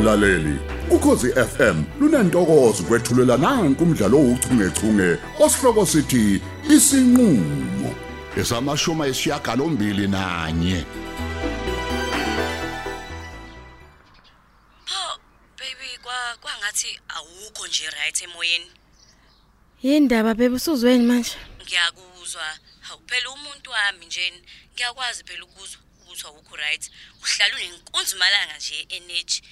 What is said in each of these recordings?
mlaleli ukhosi FM lunantokozo kwethulela nanku umdlalo ouchungechunge osihloko sithi isinqulo esamashuma esishiyagalombili nanye Pho baby kwa kwangathi awukho nje right emoyeni. Yindaba bebe usuzweni manje? Ngiyakuzwa. Hawu phela umuntu wami nje ngiyakwazi phela ukuzwa ukuthi awukho right. Uhlala unenkunzi malanga nje energy.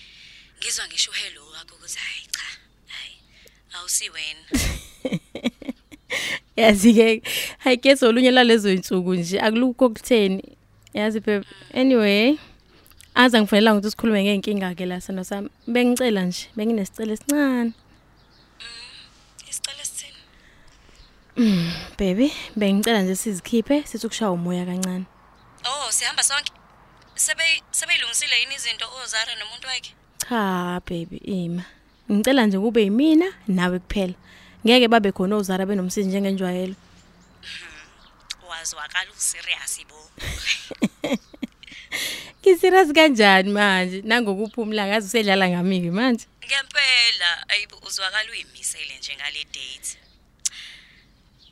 Ngizwa ngisho hello wakho ukuthi hayi cha. Hayi. Awusi wena. Yazi ke hayi ke solunye lalezo insuku nje akulukho okutheni. Yazi bebe anyway aza ngifanele ukuthi sikhulume ngeenkinga ke la sano sami. Bengicela nje benginesicelo esincane. Isicelo sithini? Baby bengicela nje sizikhiphe sithi ukushaya umoya kancane. Oh, sihamba sonke. Sebe sebeyilungisile yini izinto ozara nomuntu wakhe? Cha baby ima. Ngicela nje kube yimina nawe kuphela. Ngeke babe khona ozara benomsizi njengenjwayelo. Wazwakala userious bo. Kiserious kanjani manje? Nangokuphumula ngazi usedlala ngami manje. Ngempela ayibo uzwakala uyimisele nje ngale date.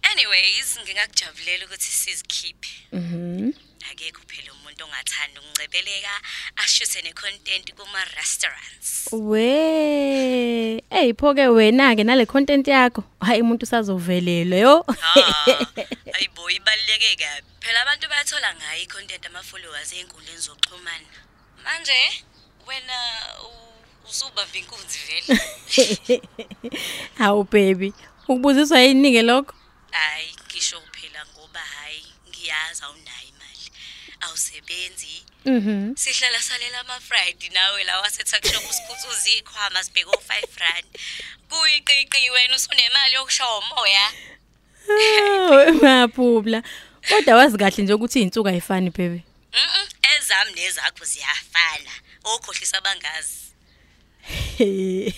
Anyways, ngingakujabulela ukuthi sizikhiphe. Mhm. Akekho phela umuntu ongathanda ukungcebeleka ashuthe necontent kuma restaurants. We, hey phoke wena ke nale content yakho. Hayi umuntu usazovelele yo. Ah, ayibo ibaluleke kabi. Phela abantu bayathola ngayo icontent ama followers einkundleni zokuxhumana. Manje wena u- usubamba inkunzi vele. Hawu baby, ukubuziswa yini ke lokho? Hayi, ngisho phela ngoba hayi ngiyazi awunayo imali. Awusebenzi. Mhm. Sihlala salela ama Friday nawe la wasetuckshop usikhuthuza ikhwama sibheke u 5 rand. Kuyiqiqi wena usunemali yokushaya umoya. Hawu maphubla. Kodwa wazi kahle nje ukuthi izinsuku ayifani baby. Mhm, ezami nezakho ziyafana. Okhohlisa bangazi.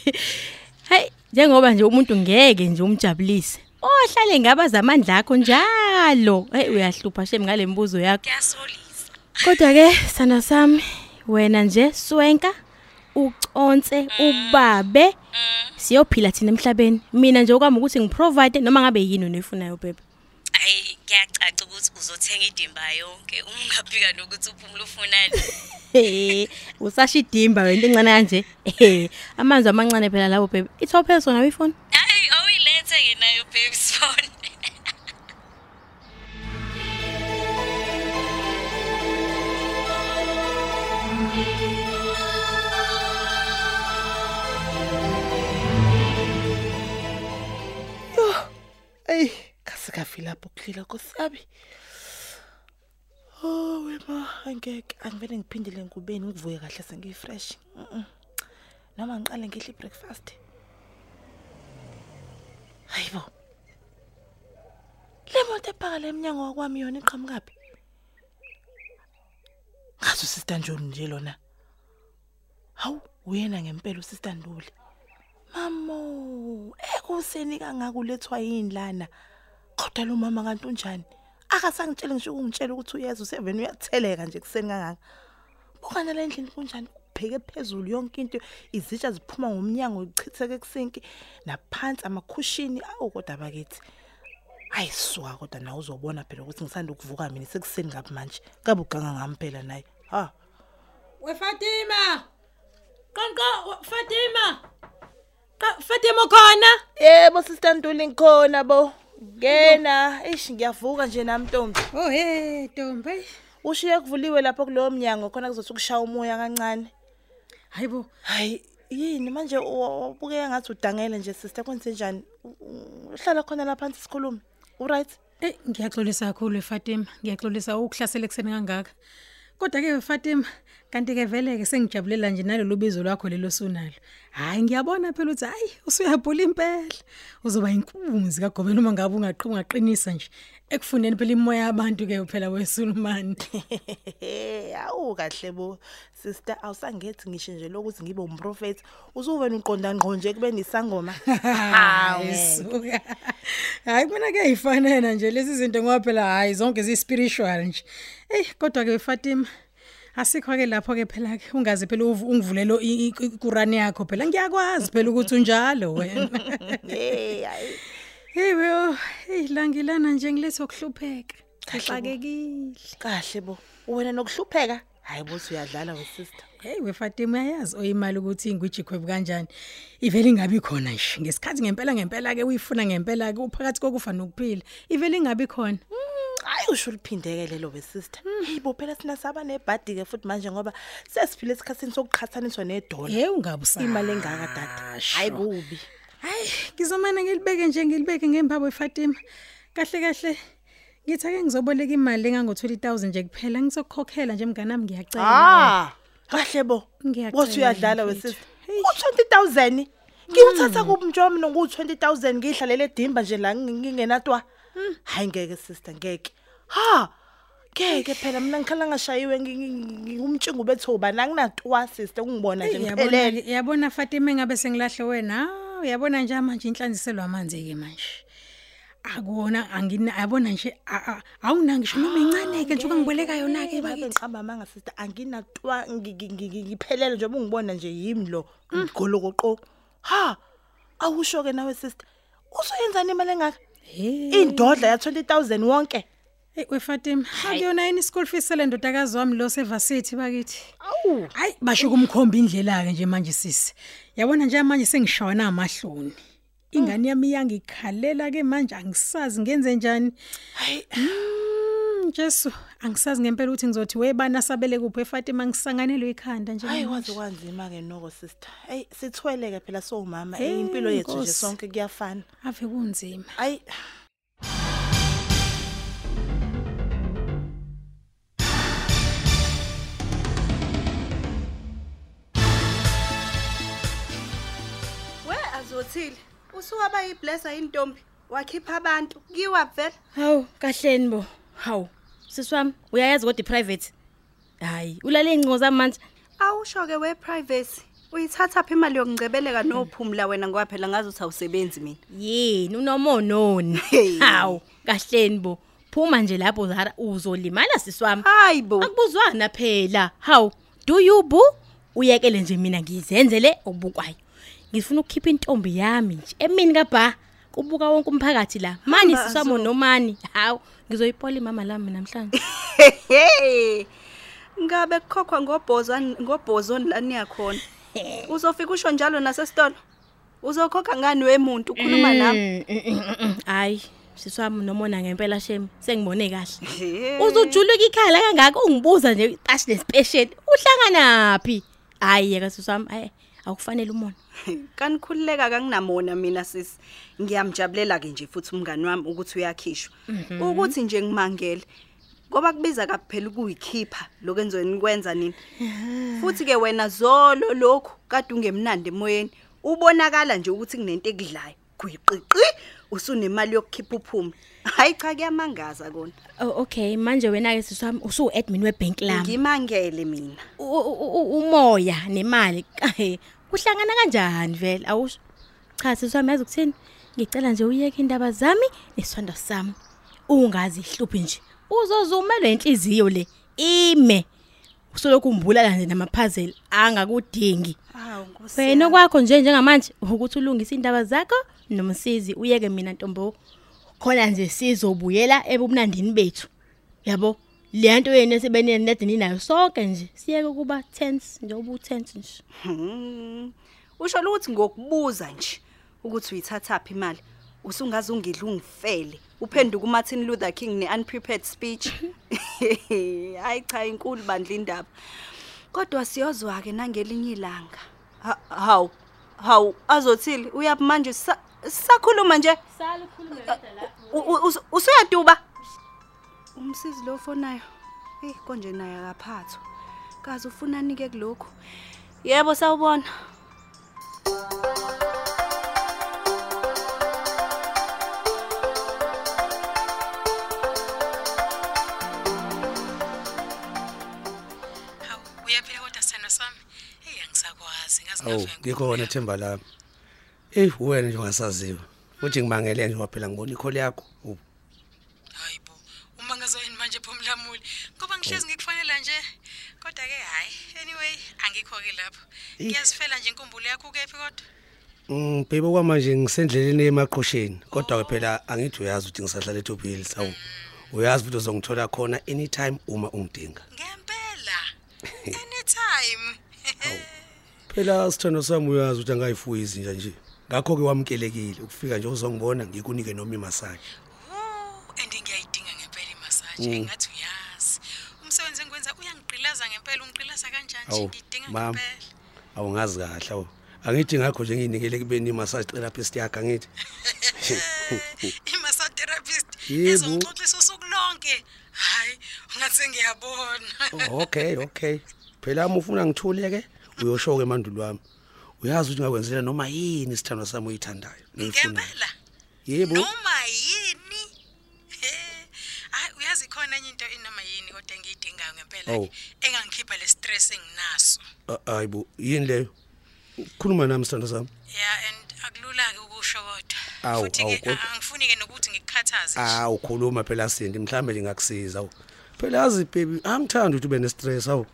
Hayi, njengoba nje umuntu ngeke nje umjabulise. Ohlale ngabaza amandla akho njalo. Hey uyahlupha shem ngale mibuzo yakho. Kuyasolisa. Kodwa ke sana sami wena nje swenka uconse ubabe siyophila thina emhlabeni. Mina nje okwami ukuthi ngiprovide noma ngabe yini onefunayo baby. Hayi, kuyacaca ukuthi uzothenga idimba yonke ungafika nokuthi uphumula ufunani. Hey, usashidimba wena encane kanje. Amanzi amancane phela lawo baby. Ithophe sona uyifoni? Hayi, awuyilethe ke nayo baby's phone. Ey, kasikafi lapho kuhlila kosabi. Oh, wema, angeke angivele ngiphindele ngubeni ngivuye kahle sengifresh. Mhm. Noma ngiqale ngidle breakfast. Hayibo. Le moto ephaka lemnyango wakwami yona iqhamukapi? Ngathi usister Njoni nje lona. Hawu, uyena ngempela usister Nduli. Mamo, ekuseni kangaka ulethwa yini lana? Kodwa lo mama kanti unjani? Akasangitshela ngisho ukungitshela ukuthi uyeza u7 uyatheleka nje kuseni kangaka. Buka nale ndlini kunjani? Ubheke phezulu yonke into izitsha ziphuma ngomnyango ichitheke kusinki naphansi amakhushini awu kodwa bakithi. Ayiswa kodwa nawe uzobona phela ukuthi ngisanda ukuvuka mina sekuseni ngapi manje. Kabe uganga ngami phela naye. Ha. We Fatima. Qonqo Fatima. Qa Fatima khona? Yebo sister Ntuli ngikhona bo. Ngena, eish ngiyavuka nje nami Ntombi. Oh hey Ntombi. Ushiye kuvuliwe lapho kulowo mnyango khona kuzothi ukushaya umoya kancane. Hayibo. Hayi, yini manje ubuke ngathi udangele nje sister kwenze njani? U- u- Uhlala khona lapha phansi sikhulume. Uright? Eh ngiyaxolisa kakhulu Fatima. Ngiyaxolisa ukuhlasela ekseni kangaka. Kodwa ke Fatima, kanti ke vele ke sengijabulela nje nalolu bizo lwakho lelo sunalo. Hayi ngiyabona phela ukuthi hayi usuyabhula impela. Uzoba inkunzi kaGobeni uma ngabe ungaqhuma ungaqinisa nje. Ekufundeni phela imoya yabantu ke phela wesulumani. Awu kahle bo. Sister awusangethi ngisho nje lokuthi ngibe umprofeti. Usuwena uqonda ngqo nje kube nisangoma. Hayi suka. Hayi mina ke yifanela nje lezi zinto ngoba phela hayi zonke zi spiritual nje. Ey kodwa ke Fatima Asikho ke lapho ke phela ke ungaze phela uvu- ungivulelo i- i- ikurani yakho phela ngiyakwazi phela ukuthi unjalo wena. hey hayi Hey we, hey langilana nje ngilethe ukuhlupheka. Ngixakekile. kahle bo wena nokuhlupheka hayi bo uyadlala we sister Hey we Fatima uyayazi oyimali ukuthi ingwiji khwebu kanjani. Ivele ingabi khona nje. Ngesikhathi ngempela ngempela ke uyifuna ngempela ke uphakathi kokufa nokuphila. Ivele ingabi khona. Hayi usho uliphindeke lelo we sister hey bo phela sina saba nebhadi ke futhi manje ngoba sesiphile esikhatsini sokuqhathaniswa nedola Hey ungabusa. imali engaka dada. Hayi kubi Hayi, ngizomane ngilibeke nje ngilibeke ngempabo Fatima. Kahle kahle. Ngithi ake ngizoboleka imali engango 20000 nje kuphela ngizokukhokhela nje mngani nami ngiyacela. ah kahle bo. Ngiyacela bothi uyadlala we mfethu. sister u20000 ngiwuthatha kubi njomi nongu20000 ngihlalele edimba nje la ngingenatwa? Hayi ngeke sister ngeke. Ha ngeke phela mina ngikhala ngashayiwe ngingumtshingo bethuba nanginatwa sister ungibona nje Yabona ngiphelele yabona Fatima engabe sengilahle wena. Ah, Uyabona nje manje inhlanziselwa amanzi ke manje. Akuwona angina yabona nje a- a- awunangisho noma incane ke nje ungiboleka yona ke bakithi bakithi. ngiqamba manga sister anginatwa ngi- ngi- ngi- ngiphelele nje ungibona nje yimi lo ngigolokoqo ha awusho ke nawe sister usuyenzani imali engaka Hey. indodla ya 20000 wonke Hey we Fatima, akuyona yini school fees sele ndodakazi wami lo sevarsity bakithi. awu Hayi basho kumkhomba indlela ke nje manje sisi. Yabona nje manje sengishawana amahloni. Ingane yami iyangikhalela ke manje angisazi ngenze njani. hayi Mm, Jesu, angisazi ngempela ukuthi ngizothi webana sabele kuphi eFatima ngisanganelwe ikhanda nje. hayi manje. wazi kwanzima ke noko sister hey sithweleke phela sowumama Hey, impilo yethu nje Nkosi. sonke kuyafana Ave kunzima. hayi We azothile. Usuwaba yiblesser intombi. Wakhipha abantu. Kiwa vele. Hawu, kahleni bo. Hawu. Siswami, uyayazi kodwa iprivate. Hayi, ulale incingo zami manje. Awusho ke we privacy. Uyithatha phi imali yokungcebeleka nophumla wena ngoba phela ngazi uthi awusebenzi mina. Yini unomononi. Hey. Hawu, kahleni bo. Phuma nje lapho Zara uzolimala siswami. Hayibo. Akubuzwana phela. Hawu, do you boo? Uyekele nje mina ngizenzele obukwayo. Ngifuna ukukhipha intombi yami nje emini kaBha. Kubuka wonke umphakathi la. Mani Hamba, siswamo Azo. nomani. Hawu, ngizoyipola imama lami namhlanje. Hey. Ngabe kukhokhwa ngobhozani ngobhozoni la niyakhona. Uzofika usho njalo nasesitolo. Uzokhokha ngani wemuntu ukhuluma nami? Mm, mm, mm, mm. Hayi, siswami nomona ngempela shem. Sengibone kahle. Hey. Uzujuluka ikhala kangaka ungibuza nje ash nespecial. Uhlanganaphi? Hayi yeka siswami, hayi akufanele umona. Kanikhululeka kanginamona mina sisi. Ngiyamjabulela ke nje futhi umngani wami ukuthi uyakhishwa. Ukuthi nje ngimangele. Ngoba kubiza kaphela ukuyikhipha lokenzweni kwenza nini. Futhi ke wena zolo lokhu kade ungemnandi emoyeni. Ubonakala nje ukuthi kunento ekudlayo. Kuyiqiqi usunemali yokukhipha uphumi. Hayi cha kuyamangaza kona. Oh okay, manje wena ke siswami usu admin webank lami. Ngimangele mina. U- u- u- Umoya nemali. Kuhlangana kanjani vele? Awusho. Cha siswami yazi ukuthini? Ngicela nje uyeke indaba zami nesifanda sami. Ungazi ihluphi nje. Uzozumelwe inhliziyo le. Ime. Usolokhu umbulala nje namapuzzle angakudingi. Hawu Nkosi. Wena kwakho nje njengamanje ukuthi ulungise indaba zakho nomsizi uyeke mina Ntombo. Khona nje sizobuyela ebumnandini bethu. Yabo? Lento yenu esebene nedini nayo sonke nje siyeke kuba tense nje ubu tense nje. Hmm. Usho ukuthi ngokubuza nje ukuthi uyithatha phi imali. Usungaze ungidla ungifele. Uphenduka uMartin Luther King neunprepared speech. Hayi cha inkulu bandla indaba. Kodwa siyozwa ke nangelinye ilanga. Ha- Hawu. Hawu azothile uyapi manje sa- sakhuluma nje. Sala ukhulume kodwa lapho. U- u- us- Usuyaduba. Umsizi lo fonayo. Eh konje naye akaphathwa. Kazi ufuna nike kulokho. Yebo sawubona. Hawu, uyaphila kodwa sithanda sami. Hey angisakwazi ngazi Awu, ngikhona themba lami. Eh, wena nje ungasaziwa. Futhi ngimangele nje waphela ngibona ikholi yakho. Oh, Hayibo, uma ngazo yini manje phumlamuli ngoba ngihlezi ngikufanele nje kodwa ke hayi anyway angikho ke lapho ngiyazifela nje inkumbulo yakho kephi kodwa Mm, baby kwamanje ngisendleleni emaqhosheni kodwa ke phela angithi uyazi ukuthi ngisahlala eTophill sawu. Uyazi ukuthi uzongithola khona anytime uma ungidinga. ngempela anytime Phela sithando sami uyazi ukuthi angayifuyi izinja nje. Ngakho ke wamkelekile ukufika nje uzongibona ngikunike noma imassage. Oh, and ngiyayidinga ngempela imassage ngathi uyazi umsebenzi engikwenza uyangigqilaza ngempela ungigqilaza kanjani nje Awu, ngidinga mama. ngempela Awungazi kahle awu. Angithi ngakho nje nginikele kubeni imassage therapist yakhe angithi. i-massage therapist Yebo. ezongixoxisa usuku lonke hayi ungathi ngiyabona Oh, okay, okay. Phela uma ufuna ngithule ke uyosho ke mandulo wami. Uyazi ukuthi ngakwenzela noma yini isithando sami uyithandayo. neyifunayo. ngempela Yebo. noma yini He, hayi uyazi khona enye into inoma yini kodwa engiyidingayo ngempela Oh. ke engangikhipha le stress enginaso Ah, Hayibo, yini leyo? Khuluma nami sithando sami. yeah and akulula ke ukusho kodwa Awu, futhi awu, ke kodwa- angifuni ke nokuthi ngikukhathaze nje. Ah, ukhuluma phela Sindi, mhlambe lingakusiza awu. Phela yazi baby, angithandi ukuthi ube ne stress awu.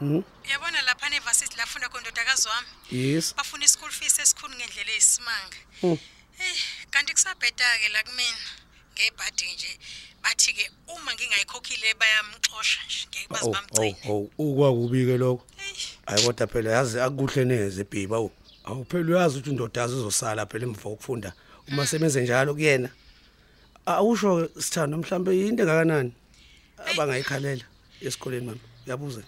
uyabona lapha nevasithi lafunda khona ndodakazi wami Yes. bafuna ischool fees esikhulu ngendlela eyisimanga Mm. hey kanti kusabheda-ke la kumina ngebhadi nje bathi-ke uma ngingayikhokhile bayamxosha nje ngeke baze Awu, awu, bamgcine awu, ukwakubi ke lokho. Eyi, Hayi kodwa phela yazi akukuhle neze baby awu. Awu phela uyazi ukuthi indodazi uzosala phela emva kokufunda. Uma sebenze njalo kuyena. Awusho sithando mhlambe into engakanani abangayikhalela esikoleni mama. Uyabuza?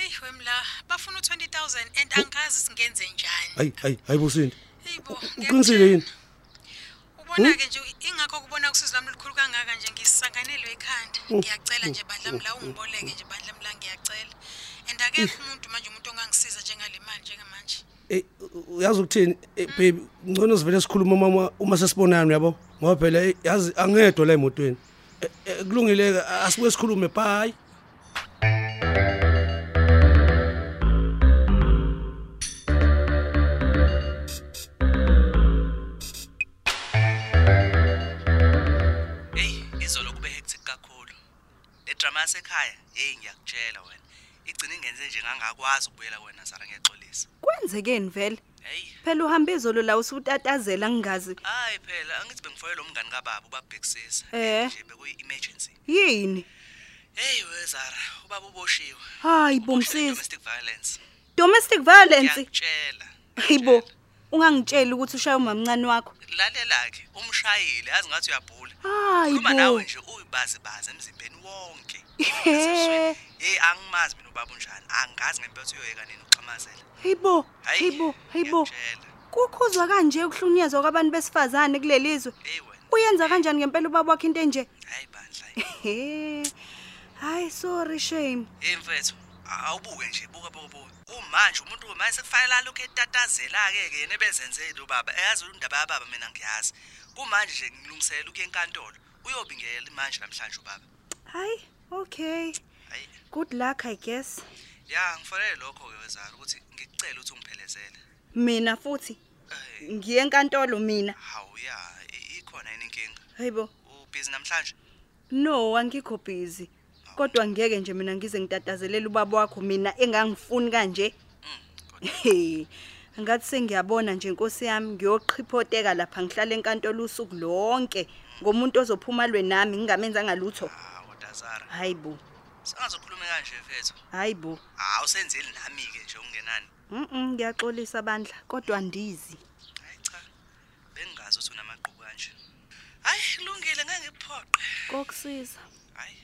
eyi wemla bafuna u-twenty thousand and angazi singenze njani Hayi, hayi, hayibusindi. eyibo Uqinisile yini? Ubona-ke nje ingakho kubona kusizi lami likhulu kangaka nje ngisanganelwe ekhanda. Ngiyacela nje bandla mla ungiboleke nje bandla mla ngiyacela. And akekho umuntu manje umuntu ongangisiza njengale mali njengamanje. Eh uyazi ukuthini? Eh, baby ngcono sivele sikhuluma mama uma sesibonana uyabo ngoba phela eh, yazi angedwa la emotweni. Eh, kulungile ke, asibuye sikhulume bye. Hey ngiyakutshela wena. Igcina ingenze nje ngangakwazi ukubuyela wena Sara ngiyaxolisa. kwenzekeni vele Hey, phela uhamba izolo la usutatazela ngingazi hayi phela angithi bengifoyela umngani kababa ubabhekisisa. Eh. Nje bekuyi emergency. yini Hey we Sara, ubaba uboshiwe. hayi Uboshiwe bomsisi Domestic violence. domestic violence Ngiyakutshela. hayibo ungangitsheli ukuthi ushaya umamncane wakho Lalela ke, umshayile, yazi ngathi uyabhula. Uma nawe hayibo nje uyibazi bazi emzimbeni wonke. He. Hey, angimazi mina ubaba unjani. Angazi ngempela ukuthi uyoyeka nini uxhamazela. hayibo Hayi, hayibo hayibo ngiyakutshela. kukhuzwa kanje ukuhlunyezwa kwabantu besifazane kulelizwe Hey wena, uyenza kanjani ngempela ubaba wakho into enje hayi bandla. he hayi sorry shame Hey mfethu, awubuke nje buka buka buka. Umanje umuntu manje sekufanele lokho etatazela ke ke yena ebezenzele ubaba. Eyazi indaba yababa mina ngiyazi. Kumanje nje ngilungiselela ukuya enkantolo. Uyobingela manje namhlanje ubaba. hayi okay. Hayi, good luck i guess. Ya ngifanele lokho ke wezalo ukuthi ngikucela ukuthi ungiphelezele. mina futhi? Ngiye enkantolo mina. Hawu ya, ikhona yini inkinga? hayibo. Ubhizi namhlanje? no angikho busy. Kodwa ngeke nje mina ngize ngitatazelele ubaba wakho mina engangifuni kanje. Hey, ngathi sengiyabona nje inkosi yami ngiyoqhiphoteka lapha ngihlala enkantolo usuku lonke. Ngomuntu ozophuma lwe nami ngingamenza ngalutho. Ah, kodwa Zara. hayibo Sengazokhuluma kanje mfethu. hayibo Hawu senzeli nami ke nje ungenani. mhm ngiyaxolisa bandla kodwa andizi Hayi cha. Bengazi ukuthi unamaqhubu kanje. Hayi kulungile ngeke ngiphoqe. kokusiza Hayi.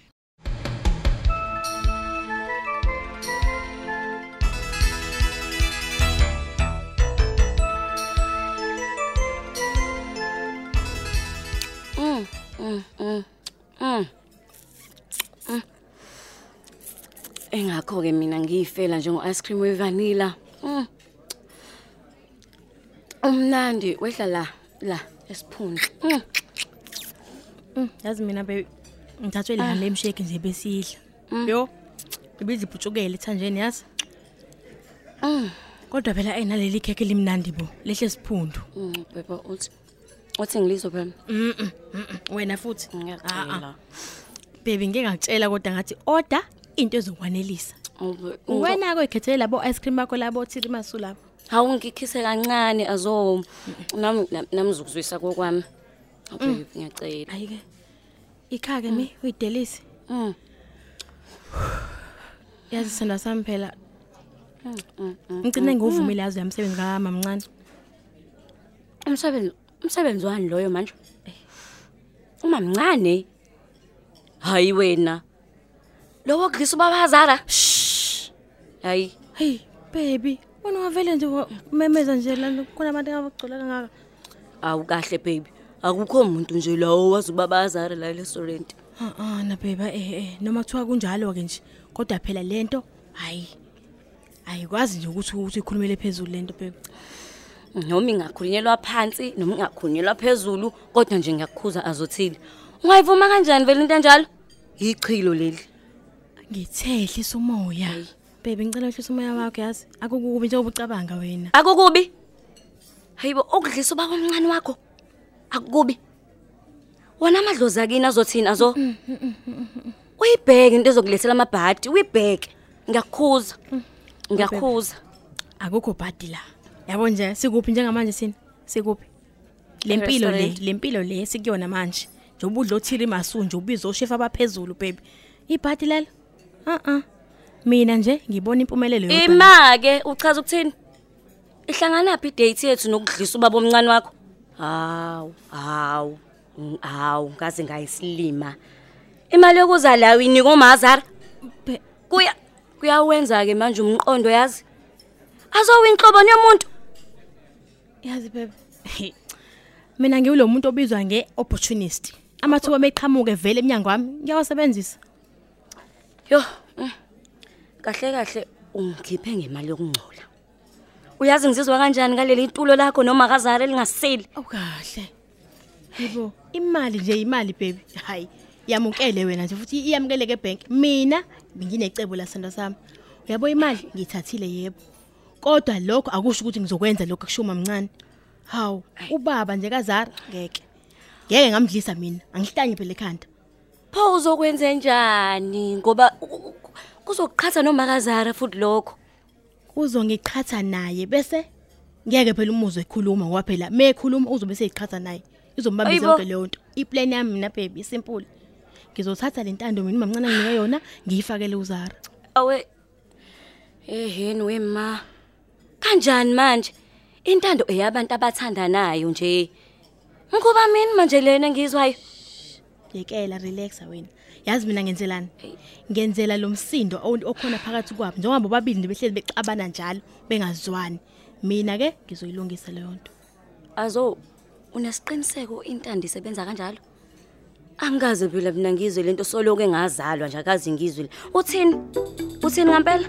Mm, mm, mm. Mm. Mm. Engakho ke mina ngiyifela njengo ice cream wevanilla. Mm. Umnandi wehla la la esiphundu. Mm. Mm, yazi mina be ngithathwe la lemshake nje besidla yo ibizibhutshukele thanjeni yazi Mm. kodwa phela ayinaleli khekhe limnandi bo lehle siphundu Mm, beba uthi Wathi ngilizwe phela. wena futhi Ah, ah. Ngiyacela. baby ngeke ngakutshela kodwa ngathi order into ezokwanelisa Ube- wena ke uyikhethele labo ice cream bakho labo thiri masu labo Hawu ngikhise kancane azo nami namzukuzwisa kokwami. Baby ngiyacela. ayike ikhake mi uyidelisi Mm. yazi senda sami phela ngicine ngiwuvumile yazi yamsebenzi kamama mncane Umsebenzi umsebenzi wani loyo manje? Uma mncane. Hayi wena. Lowo kudlisa ubabazara. Hayi. hey baby wena wavele nje memeza nje la khona abantu abagcola kangaka Awu kahle baby. Akukho umuntu nje lawo wazi ubabazara la restaurant. ah ah na baby eh eh noma kuthiwa kunjalo ke nje kodwa phela lento hayi ayikwazi nje ukuthi ukuthi ikhulumele phezulu lento baby Noma ingakhulunyelwa phansi noma ingakhulunyelwa phezulu kodwa nje ngiyakukhuza azothile. Ungayivuma kanjani vele into enjalo? Ichilo leli. Ngithe ehlisa umoya baby ngicela ehlisa umoya wakho yazi akukubi njengoba ucabanga wena Akukubi. Hayibo okudlisa ubaba omncane wakho. Akukubi. Wona amadlozi akini azothina azo. Uyibheke into ezokulethela amabhadi, uyibheke. Ngiyakukhuza. Ngiyakukhuza. akukho bhadi la yabo nje sikuphi njengamanje sina sikuphi lempilo le Restaurant. lempilo le esikuyona manje njengoba udla othile masunje ubiza oshefa abaphezulu baby ibhadi lelo ah ah mina nje ngibona impumelelo yodwa Ima ke uchaza ukuthini? Ihlangana phi date yethu nokudlisa ubaba omncane wakho? Hawu, hawu. mm, Hawu, ngaze ngayisilima. Imali yokuza la uyinika uMazara. Be- Kuya kuyawenza ke manje umqondo yazi. Azowinhlobo yomuntu. yazi baby mina ngiwulo muntu obizwa nge-opportunist amathuba meqhamuke vele eminyango wami ngiyawasebenzisa Yo. Mm. Kahle kahle ungikhiphe ngemali yokungcola. Uyazi ngizizwa kanjani ngaleli itulo lakho noma kazara elingaseli? awukahle. Yebo imali nje imali baby. Hayi yamukele wena nje futhi iyamukele ke bank mina nginecebo la sanda sami. Uyabo imali ngithathile yebo. Kodwa lokho akusho ukuthi ngizokwenza lokho akushuma mncane. Hawu ubaba nje kazara ngeke. Ngeke ngamdlisa mina. Angihlanyi phela ekhanda. Pho uzokwenza njani ngoba u- u- u- kuzoqhatha noma kazara futhi lokho. uzongiqhatha naye bese ngeke phela umuzwe ekhuluma ngoba phela mekhuluma uzobe seyiqhatha naye izombambisa Ayibo. yonke leyo nto iplan yami mina baby simple ngizothatha le ntando mina mamncane nginike yona ngiyifakele uzara Awe eheni wema. Kanjani manje? Intando eyabantu abathandanayo nje. Ngoba mina manje lena ngizwayo. yekela relax wena yazi mina ngenzelani ngenzela lo msindo ow- okhona phakathi kwabo njengoba bobabili nje behleli bexabana njalo bengazwani mina ke ngizoyilungisa leyo nto Azo unesiqiniseko intando isebenza kanjalo? Angikaze phela mina ngizwe lento soloku engazalwa nje akazi ngizwe. Uthini? Uthini ngempela?